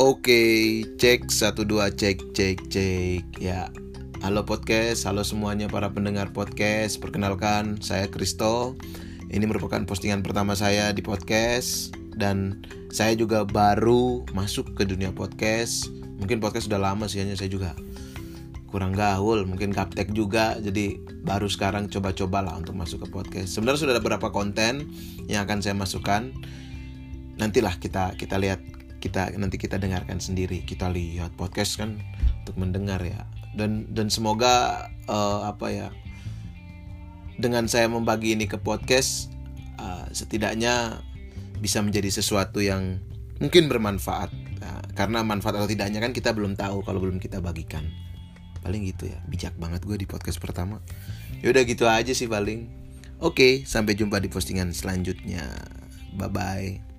Oke, cek satu dua cek cek cek ya. Halo podcast, halo semuanya para pendengar podcast. Perkenalkan, saya Kristo. Ini merupakan postingan pertama saya di podcast dan saya juga baru masuk ke dunia podcast. Mungkin podcast sudah lama sih, hanya saya juga kurang gaul, mungkin gaptek juga. Jadi baru sekarang coba-coba lah untuk masuk ke podcast. Sebenarnya sudah ada beberapa konten yang akan saya masukkan. Nantilah kita kita lihat kita nanti kita dengarkan sendiri kita lihat podcast kan untuk mendengar ya. Dan dan semoga uh, apa ya dengan saya membagi ini ke podcast uh, setidaknya bisa menjadi sesuatu yang mungkin bermanfaat. Nah, karena manfaat atau tidaknya kan kita belum tahu kalau belum kita bagikan. Paling gitu ya bijak banget gue di podcast pertama. Yaudah gitu aja sih paling. Oke sampai jumpa di postingan selanjutnya. Bye bye